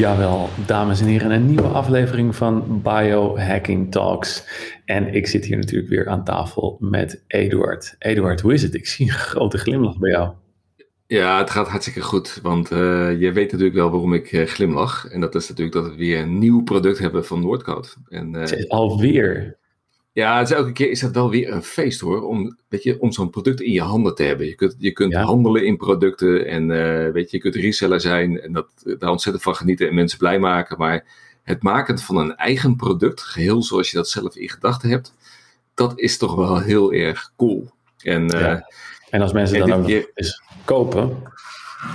Jawel, dames en heren, een nieuwe aflevering van Biohacking Talks. En ik zit hier natuurlijk weer aan tafel met Eduard. Eduard, hoe is het? Ik zie een grote glimlach bij jou. Ja, het gaat hartstikke goed, want uh, je weet natuurlijk wel waarom ik uh, glimlach. En dat is natuurlijk dat we weer een nieuw product hebben van Noordcoat. En, uh, alweer? Ja, het is elke keer is dat wel weer een feest hoor, om, weet je, om zo'n product in je handen te hebben. Je kunt, je kunt handelen in producten en weet je, je kunt reseller zijn en dat, daar ontzettend van genieten en mensen blij maken. Maar het maken van een eigen product, geheel zoals je dat zelf in gedachten hebt, dat is toch wel heel erg cool. En, ja. en als mensen dan ook eens kopen.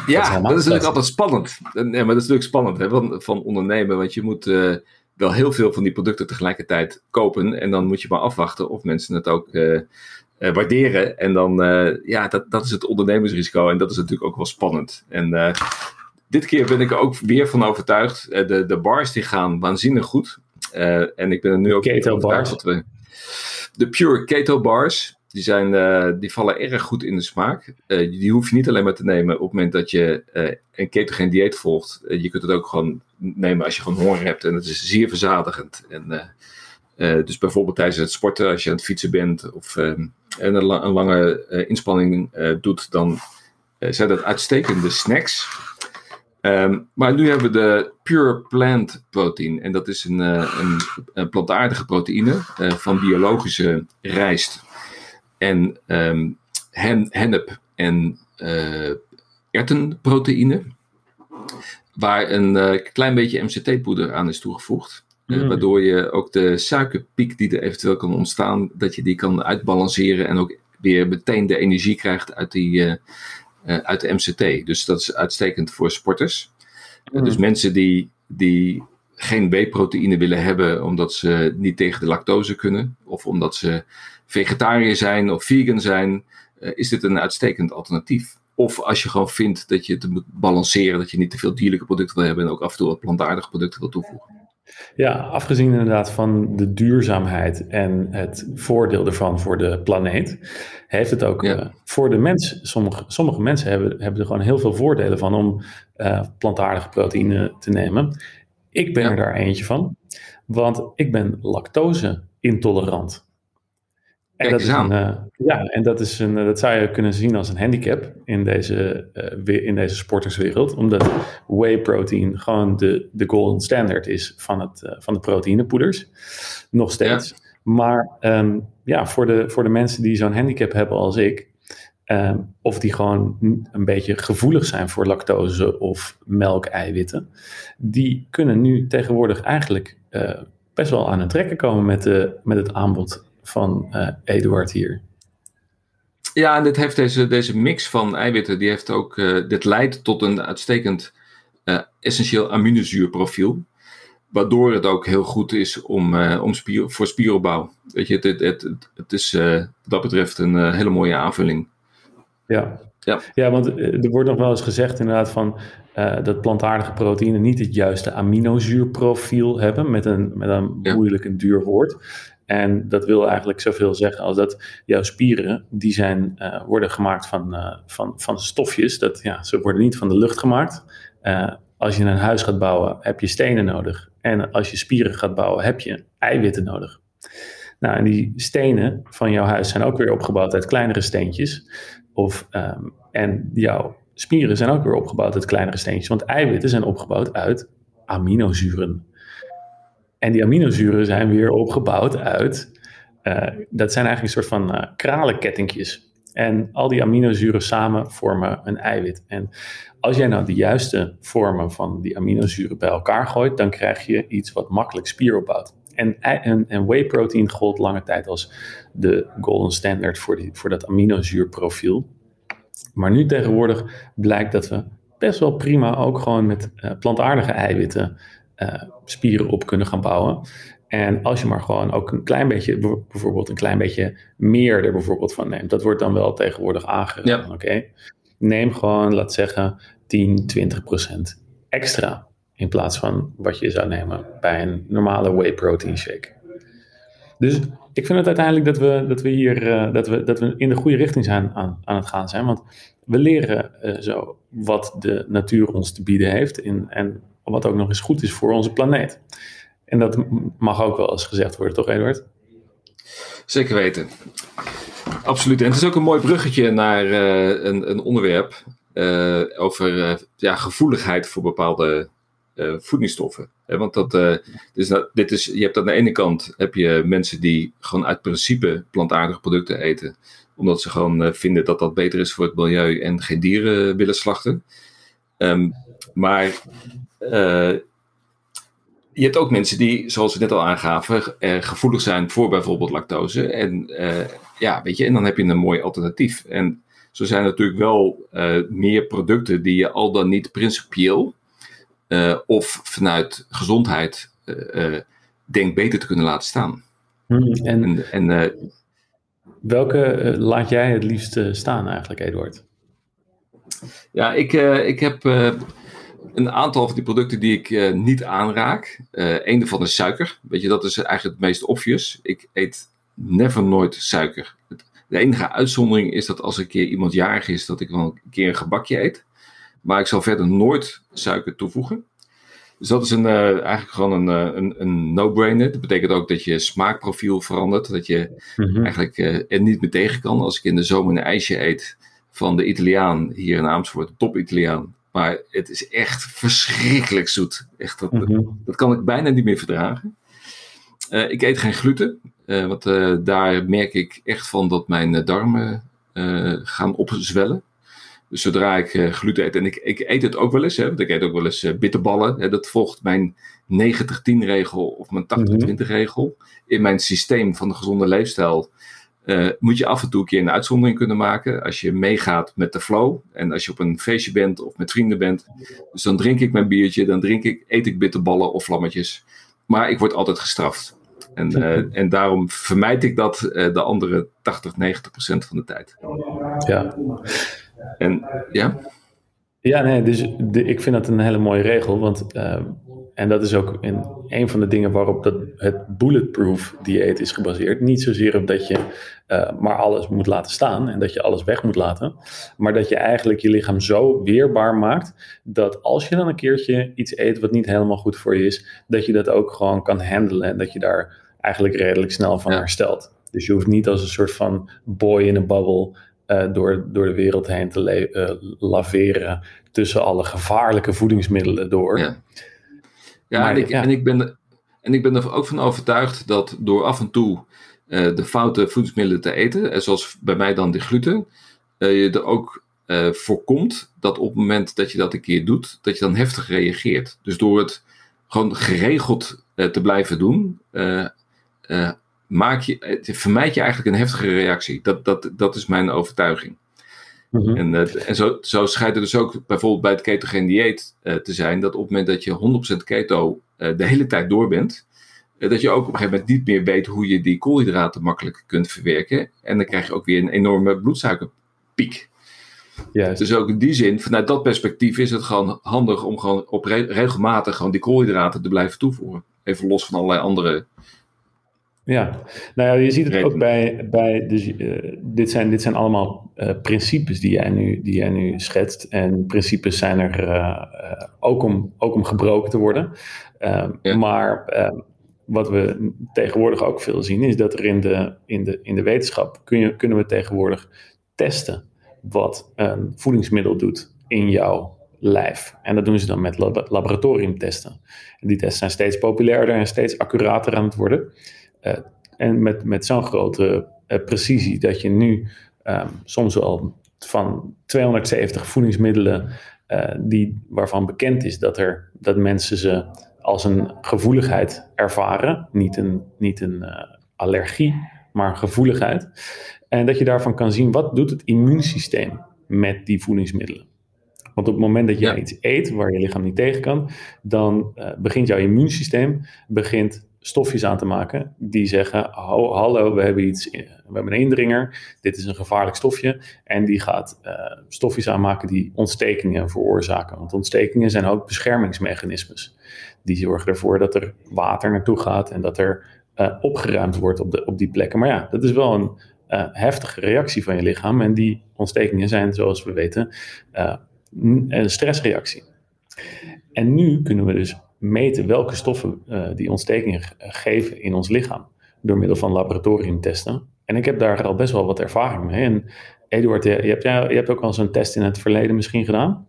Ja, dat is, natuurlijk altijd spannend. Nee, maar dat is natuurlijk spannend hè, van, van ondernemen, want je moet uh, wel heel veel van die producten tegelijkertijd kopen en dan moet je maar afwachten of mensen het ook uh, uh, waarderen. En dan, ja, dat, dat is het ondernemersrisico en dat is natuurlijk ook wel spannend. En dit keer ben ik er ook weer van overtuigd. de, de bars die gaan waanzinnig goed. en ik ben er nu ook Keto bars. Dat we, de Pure Keto Bars. Die, zijn, uh, die vallen erg goed in de smaak. Uh, die hoef je niet alleen maar te nemen op het moment dat je uh, een ketogeen dieet volgt. je kunt het ook gewoon nemen als je gewoon honger hebt. En het is zeer verzadigend. En, dus bijvoorbeeld tijdens het sporten, als je aan het fietsen bent of en een, een, lange inspanning doet, dan zijn dat uitstekende snacks. Um, maar nu hebben we de Pure Plant Protein. En dat is een, een plantaardige proteïne van biologische rijst en um, hen, hennep en uh, ertenproteïne. Waar een uh, klein beetje MCT-poeder aan is toegevoegd. Mm. waardoor je ook de suikerpiek die er eventueel kan ontstaan, dat je die kan uitbalanceren en ook weer meteen de energie krijgt uit, die, uit de MCT. Dus dat is uitstekend voor sporters. Mm. dus mensen die, die geen B-proteïne willen hebben omdat ze niet tegen de lactose kunnen, of omdat ze vegetariër zijn of vegan zijn, uh, is dit een uitstekend alternatief. Of als je gewoon vindt dat je het moet balanceren, dat je niet te veel dierlijke producten wil hebben en ook af en toe wat plantaardige producten wil toevoegen. Ja, afgezien inderdaad van de duurzaamheid en het voordeel ervan voor de planeet, heeft het ook ja. uh, voor de mens, sommige, sommige mensen hebben, hebben er gewoon heel veel voordelen van om uh, plantaardige proteïne te nemen. Ik ben ja. er daar eentje van, want ik ben lactose intolerant. En dat, is een, uh, ja, en dat, is een, dat zou je kunnen zien als een handicap in deze, uh, in deze sporterswereld. Omdat whey protein gewoon de, de golden standard is van, het, uh, van de proteïnepoeders. Nog steeds. Ja. Maar um, ja, voor de, voor de mensen die zo'n handicap hebben als ik, um, of die gewoon een beetje gevoelig zijn voor lactose of melkeiwitten, die kunnen nu tegenwoordig eigenlijk best wel aan het trekken komen met, de, met het aanbod van uh, Eduard hier. Ja, en dit heeft deze, deze mix van eiwitten, die heeft ook, uh, dit leidt tot een uitstekend essentieel aminozuurprofiel. Waardoor het ook heel goed is om, om spier, voor spieropbouw. Weet je, het, het, het, het is wat dat betreft een hele mooie aanvulling. Ja. Ja. ja, want er wordt nog wel eens gezegd inderdaad van uh, dat plantaardige proteïnen niet het juiste aminozuurprofiel hebben, met een, met een moeilijk en duur woord. En dat wil eigenlijk zoveel zeggen als dat jouw spieren, die zijn, uh, worden gemaakt van, uh, van, van stofjes. Dat, ja, ze worden niet van de lucht gemaakt. Als je een huis gaat bouwen, heb je stenen nodig. En als je spieren gaat bouwen, heb je eiwitten nodig. Nou, en die stenen van jouw huis zijn ook weer opgebouwd uit kleinere steentjes. Of, um, en jouw spieren zijn ook weer opgebouwd uit kleinere steentjes. Want eiwitten zijn opgebouwd uit aminozuren. En die aminozuren zijn weer opgebouwd uit, uh, dat zijn eigenlijk een soort van uh, kralenkettingjes. En al die aminozuren samen vormen een eiwit. En als jij nou de juiste vormen van die aminozuren bij elkaar gooit, dan krijg je iets wat makkelijk spier opbouwt. En, en, en whey protein gold lange tijd als de golden standard voor, die, voor dat aminozuurprofiel. Maar nu tegenwoordig blijkt dat we best wel prima ook gewoon met uh, plantaardige eiwitten uh, spieren op kunnen gaan bouwen. En als je maar gewoon ook een klein beetje, bijvoorbeeld een klein beetje meer er bijvoorbeeld van neemt, dat wordt dan wel tegenwoordig aangeraden. Ja. Oké, neem gewoon, laat zeggen, 10, 20 procent extra in plaats van wat je zou nemen bij een normale whey protein shake. Dus ik vind het uiteindelijk dat we, dat we hier uh, dat we, dat we in de goede richting zijn aan, aan het gaan zijn. Want we leren uh, zo wat de natuur ons te bieden heeft. In, en wat ook nog eens goed is voor onze planeet. En dat mag ook wel eens gezegd worden, toch Eduard? Zeker weten. Absoluut. En het is ook een mooi bruggetje naar uh, een, een, onderwerp over ja, gevoeligheid voor bepaalde voedingsstoffen. want dat, dus dat, dit is, je hebt aan de ene kant heb je mensen die gewoon uit principe plantaardige producten eten, omdat ze gewoon vinden dat dat beter is voor het milieu en geen dieren willen slachten. Um, maar je hebt ook mensen die, zoals we net al aangaven, eh, gevoelig zijn voor bijvoorbeeld lactose. En ja, weet je, en dan heb je een mooi alternatief. En zo zijn er natuurlijk wel meer producten die je al dan niet principieel of vanuit gezondheid denkt beter te kunnen laten staan. Hmm, en, en, en welke laat jij het liefst staan eigenlijk, Eduard? Ja, ik, ik heb een aantal van die producten die ik uh, niet aanraak. Uh, een daarvan is suiker. Weet je, dat is eigenlijk het meest obvious. Ik eet never nooit suiker. De enige uitzondering is dat als een keer iemand jarig is, dat ik wel een keer een gebakje eet. Maar ik zal verder nooit suiker toevoegen. Dus dat is een, uh, eigenlijk gewoon een, een, een no-brainer. Dat betekent ook dat je smaakprofiel verandert. Dat je mm eigenlijk er niet meer tegen kan. Als ik in de zomer een ijsje eet van de Italiaan hier in Amersfoort, top Italiaan maar het is echt verschrikkelijk zoet. Echt, dat, mhm. dat kan ik bijna niet meer verdragen. Uh, ik eet geen gluten, uh, want uh, daar merk ik echt van dat mijn darmen gaan opzwellen. Dus zodra ik gluten eet, en ik, ik, eet het ook wel eens, hè, want ik eet ook wel eens bitterballen. Hè, dat volgt mijn 90-10 regel of mijn 80-20 mhm. regel. In mijn systeem van de gezonde leefstijl uh, moet je af en toe een keer een uitzondering kunnen maken. Als je meegaat met de flow. En als je op een feestje bent of met vrienden bent. Dus dan drink ik mijn biertje. Dan drink ik, eet ik bitterballen of vlammetjes. Maar ik word altijd gestraft. En, uh, en daarom vermijd ik dat uh, de andere 80, 90 procent van de tijd. Ja. En ja? Ja, nee, dus de, ik vind dat een hele mooie regel. Want en dat is ook een, een van de dingen waarop dat het bulletproof dieet is gebaseerd. Niet zozeer op dat je uh, maar alles moet laten staan en dat je alles weg moet laten. Maar dat je eigenlijk je lichaam zo weerbaar maakt dat als je dan een keertje iets eet wat niet helemaal goed voor je is, dat je dat ook gewoon kan handelen en dat je daar eigenlijk redelijk snel van herstelt. Dus je hoeft niet als een soort van boy in a bubble uh, door, door de wereld heen te uh, laveren tussen alle gevaarlijke voedingsmiddelen door. Ja. Ja, en, ik, en, ik ben, en ik ben er ook van overtuigd dat door af en toe uh, de foute voedingsmiddelen te eten, en zoals bij mij dan de gluten, je er ook voorkomt dat op het moment dat je dat een keer doet, dat je dan heftig reageert. Dus door het gewoon geregeld te blijven doen, maak je, vermijd je eigenlijk een heftige reactie. Dat, dat, dat is mijn overtuiging. Mhm. En, uh, en zo, zo schijnt het dus ook bijvoorbeeld bij het ketogeen dieet uh, te zijn, dat op het moment dat je 100% keto uh, de hele tijd door bent, dat je ook op een gegeven moment niet meer weet hoe je die koolhydraten makkelijk kunt verwerken. En dan krijg je ook weer een enorme bloedsuikerpiek. Dus ook in die zin, vanuit dat perspectief is het gewoon handig om gewoon op re regelmatig gewoon die koolhydraten te blijven toevoegen. Even los van allerlei andere ja, nou ja, je ziet het ook bij, bij dus, uh, dit, zijn, dit zijn allemaal uh, principes die jij, nu, die jij nu schetst. En principes zijn er uh, ook, om, ook om gebroken te worden. Ehm, ja. Maar ehm, wat we tegenwoordig ook veel zien, is dat er in de, in de, in de wetenschap kun je, kunnen we tegenwoordig testen wat een voedingsmiddel doet in jouw lijf. En dat doen ze dan met lab laboratoriumtesten. En die testen zijn steeds populairder en steeds accurater aan het worden. Eh, en met, met zo'n grote eh, precisie dat je nu um, soms wel van 270 voedingsmiddelen uh, die, waarvan bekend is dat, er, dat mensen ze als een gevoeligheid ervaren. Niet een, niet een uh, allergie, maar een gevoeligheid. En dat je daarvan kan zien wat doet het immuunsysteem met die voedingsmiddelen. Want op het moment dat jij iets eet waar je lichaam niet tegen kan, dan uh, begint jouw immuunsysteem begint stofjes aan te maken die zeggen: Hallo, we hebben iets, we hebben een indringer, dit is een gevaarlijk stofje. En die gaat uh, stofjes aanmaken die ontstekingen veroorzaken. Want ontstekingen zijn ook beschermingsmechanismes. Die zorgen ervoor dat er water naartoe gaat en dat er uh, opgeruimd wordt op, de, op die plekken. Maar ja, dat is wel een heftige reactie van je lichaam. En die ontstekingen zijn, zoals we weten, een stressreactie. En nu kunnen we dus meten welke stoffen uh, die ontsteking geven in ons lichaam door middel van laboratoriumtesten. En ik heb daar al best wel wat ervaring mee. En Eduard, je hebt, hebt ook al zo'n test in het verleden misschien gedaan?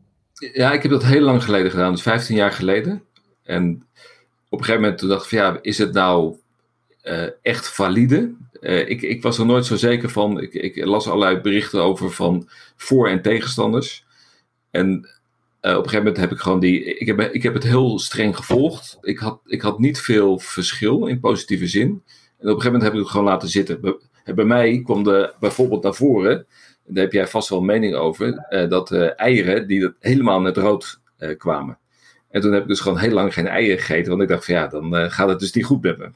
Ja, ik heb dat heel lang geleden gedaan, dus 15 jaar geleden. En op een gegeven moment toen dacht ik van ja, is het nou uh, echt valide? Uh, ik, ik was er nooit zo zeker van. Ik, ik las allerlei berichten over van voor- en tegenstanders. En op een gegeven moment heb ik gewoon die. Ik heb, ik heb het heel streng gevolgd. Ik had, ik had niet veel verschil in positieve zin. En op een gegeven moment heb ik het gewoon laten zitten. Bij, bij mij kwam er bijvoorbeeld naar voren. Daar heb jij vast wel een mening over. Uh, dat eieren die helemaal net rood kwamen. En toen heb ik dus gewoon heel lang geen eieren gegeten. Want ik dacht van ja, dan gaat het dus niet goed met me.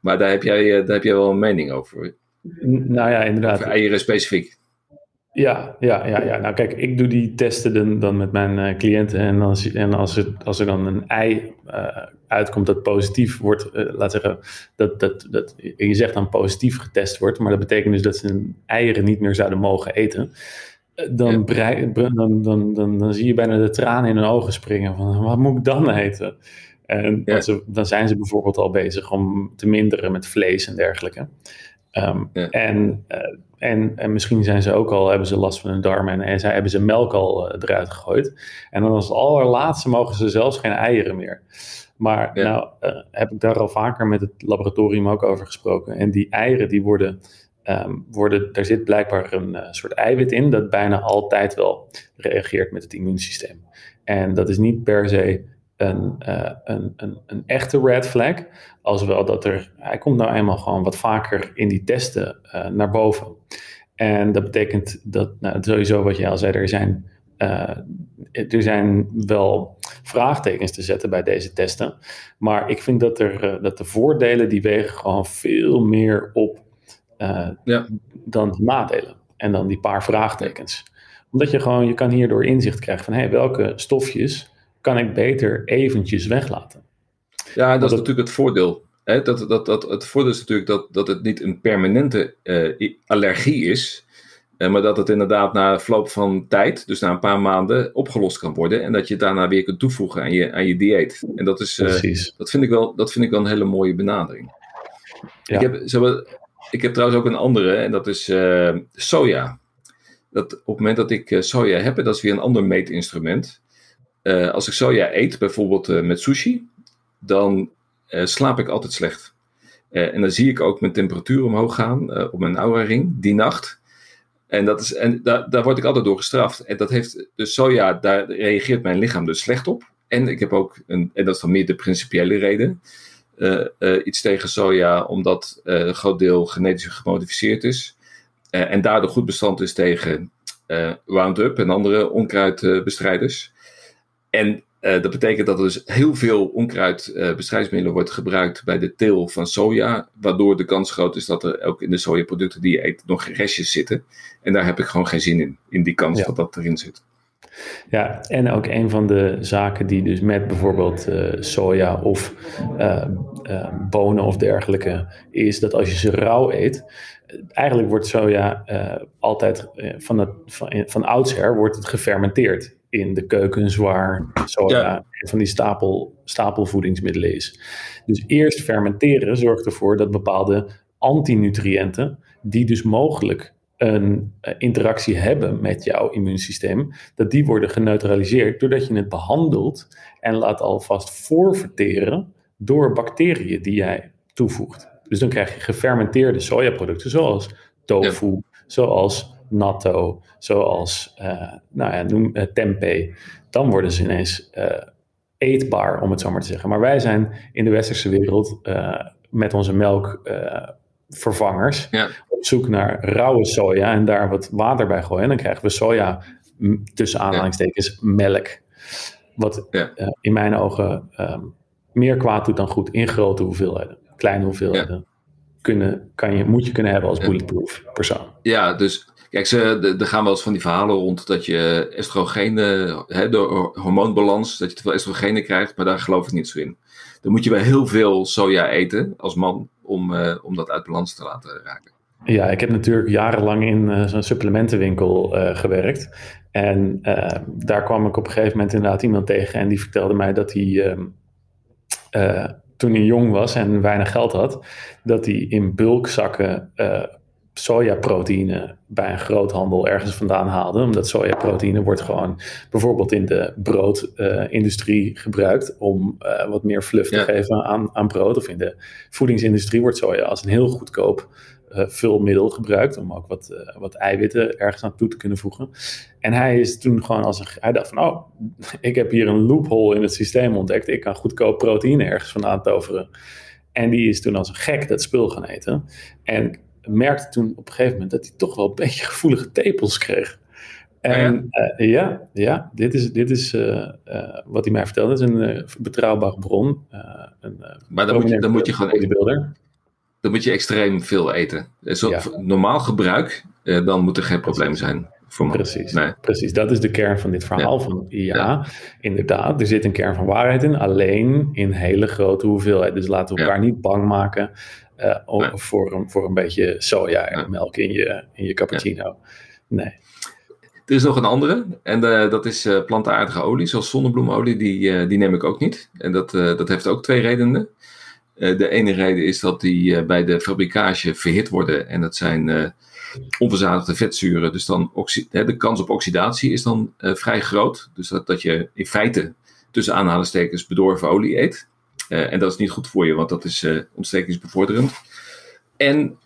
Maar daar heb jij, daar heb jij wel een mening over. Nou ja, inderdaad. Over eieren specifiek. Ja, ja, ja, ja. Nou kijk, ik doe die testen dan, dan met mijn uh, cliënten. En, als, en als, er, als er dan een ei uh, uitkomt dat positief wordt, uh, laat zeggen, dat, dat, dat, je zegt dan positief getest wordt, maar dat betekent dus dat ze hun eieren niet meer zouden mogen eten. Dan, brei, dan, dan, dan, dan, zie je bijna de tranen in hun ogen springen van wat moet ik dan eten? En ja. ze, dan zijn ze bijvoorbeeld al bezig om te minderen met vlees en dergelijke. Um, ja. en, uh, en, en misschien zijn ze ook al, hebben ze last van hun darmen en, en zij hebben ze melk al uh, eruit gegooid. En dan als het allerlaatste mogen ze zelfs geen eieren meer. Maar ja. nou uh, heb ik daar al vaker met het laboratorium ook over gesproken. En die eieren die worden, um, worden daar zit blijkbaar een soort eiwit in dat bijna altijd wel reageert met het immuunsysteem. En dat is niet per se een, uh, een, een, een, echte red flag. Als wel dat er, hij komt nou eenmaal gewoon wat vaker in die testen uh, naar boven. En dat betekent dat, nou, sowieso wat jij al zei, er zijn, uh, er zijn wel vraagtekens te zetten bij deze testen. Maar ik vind dat, er, dat de voordelen die wegen gewoon veel meer op ja. dan de nadelen. En dan die paar vraagtekens. Omdat je gewoon, je kan hierdoor inzicht krijgen van, hé, hey, welke stofjes kan ik beter eventjes weglaten. Ja, dat, dat is natuurlijk het voordeel. Hè? Dat, dat, dat, het voordeel is natuurlijk dat, dat het niet een permanente uh, allergie is. Uh, maar dat het inderdaad na verloop van tijd, dus na een paar maanden, opgelost kan worden. En dat je het daarna weer kunt toevoegen aan je, aan je dieet. En dat, is, uh, dat, vind ik wel, dat vind ik wel een hele mooie benadering. Ja. Ik, heb, ik heb trouwens ook een andere, en dat is soja. Dat op het moment dat ik soja heb, dat is weer een ander meetinstrument. Uh, als ik soja eet, bijvoorbeeld uh, met sushi, dan uh, slaap ik altijd slecht. en dan zie ik ook mijn temperatuur omhoog gaan op mijn aura ring die nacht. En, dat is, en daar, daar word ik altijd door gestraft. En dat heeft dus soja, daar reageert mijn lichaam dus slecht op. En ik heb ook, een, en dat is dan meer de principiële reden, iets tegen soja, omdat een groot deel genetisch gemodificeerd is. en daardoor goed bestand is tegen Roundup en andere onkruidbestrijders. En uh, dat betekent dat er dus heel veel onkruidbestrijdingsmiddelen uh, wordt gebruikt bij de teel van soja, waardoor de kans groot is dat er ook in de sojaproducten die je eet nog restjes zitten. En daar heb ik gewoon geen zin in, in die kans ja. dat dat erin zit. Ja, en ook een van de zaken die dus met bijvoorbeeld uh, soja of bonen of dergelijke is dat als je ze rauw eet, eigenlijk wordt soja altijd van, het, van, van oudsher wordt het gefermenteerd in de keuken zwaar soja ja. van die stapel, stapelvoedingsmiddelen is. Dus eerst fermenteren zorgt ervoor dat bepaalde antinutriënten, die dus mogelijk een interactie hebben met jouw immuunsysteem, dat die worden geneutraliseerd doordat je het behandelt en laat alvast voorverteren door bacteriën die jij toevoegt. Dus dan krijg je gefermenteerde sojaproducten zoals tofu, ja. zoals natto, zoals uh, nou ja, noem, uh, tempeh, dan worden ze ineens uh, eetbaar, om het zo maar te zeggen. Maar wij zijn in de westerse wereld met onze melkvervangers ja. op zoek naar rauwe soja en daar wat water bij gooien. En dan krijgen we soja, tussen aanhalingstekens, melk. Wat ja. in mijn ogen um, meer kwaad doet dan goed in grote hoeveelheden. Kleine hoeveelheden kunnen, kan je, moet je kunnen hebben als bulletproof persoon. Ja, dus Kijk, ze, er gaan wel eens van die verhalen rond dat je estrogenen, hè, door hormoonbalans, dat je te veel estrogenen krijgt, maar daar geloof ik niet zo in. Dan moet je wel heel veel soja eten als man om, uh, om dat uit balans te laten raken. Ja, ik heb natuurlijk jarenlang in zo'n supplementenwinkel gewerkt. En daar kwam ik op een gegeven moment inderdaad iemand tegen en die vertelde mij dat hij ehm, toen hij jong was en weinig geld had, dat hij in bulkzakken sojaproteïne bij een groothandel ergens vandaan haalde. Omdat sojaproteïne wordt gewoon bijvoorbeeld in de broodindustrie gebruikt om uh, wat meer fluff te geven aan, aan brood. Of in de voedingsindustrie wordt soja als een heel goedkoop uh, vulmiddel gebruikt om ook wat, uh, wat eiwitten ergens aan toe te kunnen voegen. En hij is toen gewoon als een, hij dacht van, oh, ik heb hier een loophole in het systeem ontdekt. Ik kan goedkoop proteïne ergens vandaan toveren. En die is toen als een gek dat spul gaan eten. En merkte toen op een gegeven moment dat hij toch wel een beetje gevoelige tepels kreeg. En ja, uh, ja, ja, dit is, dit is wat hij mij vertelde. Het is een betrouwbare bron. Een, maar dan moet, je, dan moet je gewoon dan moet je extreem veel eten. Zo, Normaal gebruik, eh, dan moet er geen probleem zijn. Precies, nee. precies, dat is de kern van dit verhaal. Ja. Van, ja, inderdaad, er zit een kern van waarheid in, alleen in hele grote hoeveelheid. Dus laten we elkaar niet bang maken uh, voor, een, voor een beetje soja en melk in je, in je cappuccino. Nee. Er is nog een andere, en uh, dat is uh, plantaardige olie, zoals zonnebloemolie, die, die neem ik ook niet. En dat, dat heeft ook twee redenen. Eh, de ene reden is dat die eh, bij de fabrikage verhit worden en dat zijn onverzadigde vetzuren. Dus dan de kans op oxidatie is dan vrij groot. Dus dat, dat je in feite tussen aanhalingstekens bedorven olie eet. en dat is niet goed voor je, want dat is ontstekingsbevorderend. En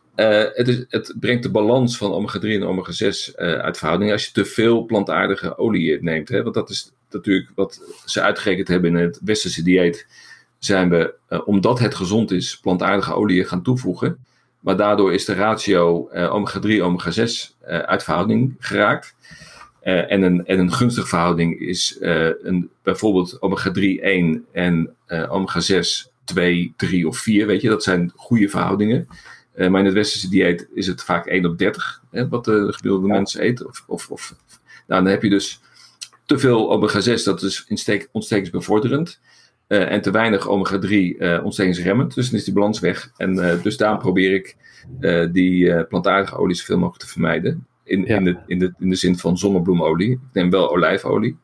het, is, het, brengt de balans van omega-3 en omega-6 uit verhouding als je te veel plantaardige olie neemt. Hè? Want dat is natuurlijk wat ze uitgerekend hebben in het westerse dieet zijn we, uh, omdat het gezond is, plantaardige oliën gaan toevoegen. Maar daardoor is de ratio uh, omega-3, omega-6 uh, uit verhouding geraakt. en, een, en een gunstige verhouding is een, bijvoorbeeld omega-3 1 en omega-6 2, 3 of 4. Weet je, dat zijn goede verhoudingen. maar in het westerse dieet is het vaak 1 op 30, hè, wat de gemiddelde ja. mens eet. Of, of, of, nou, dan heb je dus te veel omega-6, dat is ontstekensbevorderend. Uh, en te weinig omega-3 uh, eh, ontstekingsremmend. Dus dan is die balans weg. En uh, dus daarom probeer ik die plantaardige olie zoveel mogelijk te vermijden. In, in, de, in, de, in de zin van zonnebloemolie. Ik neem wel olijfolie.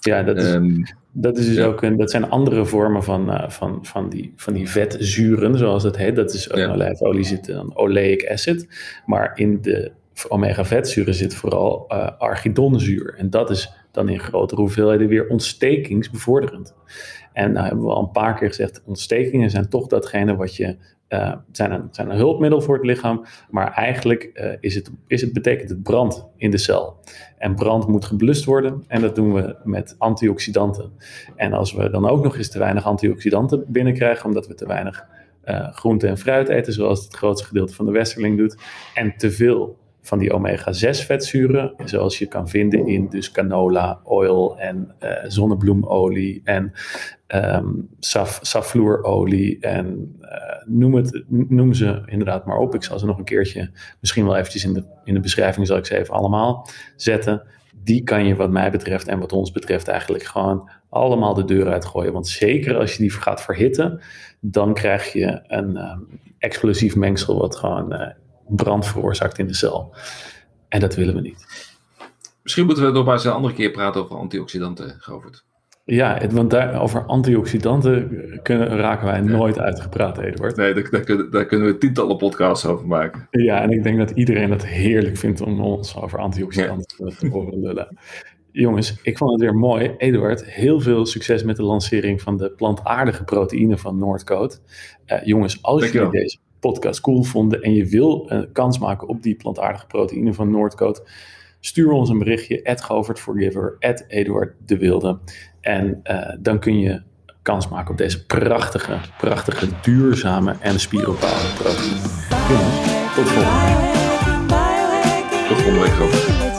Ja, dat is, um, dat is dus ja. ook een, dat zijn andere vormen van, van, van, die, van die vetzuren, zoals het heet. Dat is ook ja. in olijfolie zit dan oleic acid. Maar in de omega-vetzuren zit vooral archidonzuur. En dat is dan in grotere hoeveelheden weer ontstekingsbevorderend. En nou hebben we al een paar keer gezegd, ontstekingen zijn toch datgene wat je, uh, zijn, een, zijn een hulpmiddel voor het lichaam, maar eigenlijk uh, is het, is het, betekent het brand in de cel. En brand moet geblust worden en dat doen we met antioxidanten. En als we dan ook nog eens te weinig antioxidanten binnenkrijgen, omdat we te weinig uh, groente en fruit eten, zoals het grootste gedeelte van de westerling doet, en te veel van die omega-6 vetzuren, zoals je kan vinden in dus canola oil en uh, zonnebloemolie en um, saf, en uh, noem, het, noem ze inderdaad maar op. Ik zal ze nog een keertje, misschien wel eventjes in de, in de beschrijving zal ik ze even allemaal zetten. Die kan je wat mij betreft en wat ons betreft eigenlijk gewoon allemaal de deur uitgooien. Want zeker als je die gaat verhitten, dan krijg je een um, explosief mengsel wat gewoon uh, brand veroorzaakt in de cel. En dat willen we niet. Misschien moeten we nog maar eens een andere keer praten over antioxidanten, Govert. Ja, het, want daar, over antioxidanten kunnen, raken wij nooit uitgepraat, Eduard. Nee, daar, daar, kunnen, daar kunnen we tientallen podcasts over maken. Ja, en ik denk dat iedereen het heerlijk vindt om ons over antioxidanten ja. te horen lullen. Jongens, ik vond het weer mooi. Eduard, heel veel succes met de lancering van de plantaardige proteïne van Noordcoat. Uh, jongens, als jullie deze podcast cool vonden en je wil uh, kans maken op die plantaardige proteïne van Noordcoat, stuur ons een berichtje, at Forgiver, at Eduard de Wilde. En uh, dan kun je kans maken op deze prachtige, prachtige, duurzame en spieropbouwende proteïne. Tot volgende. Tot volgende week,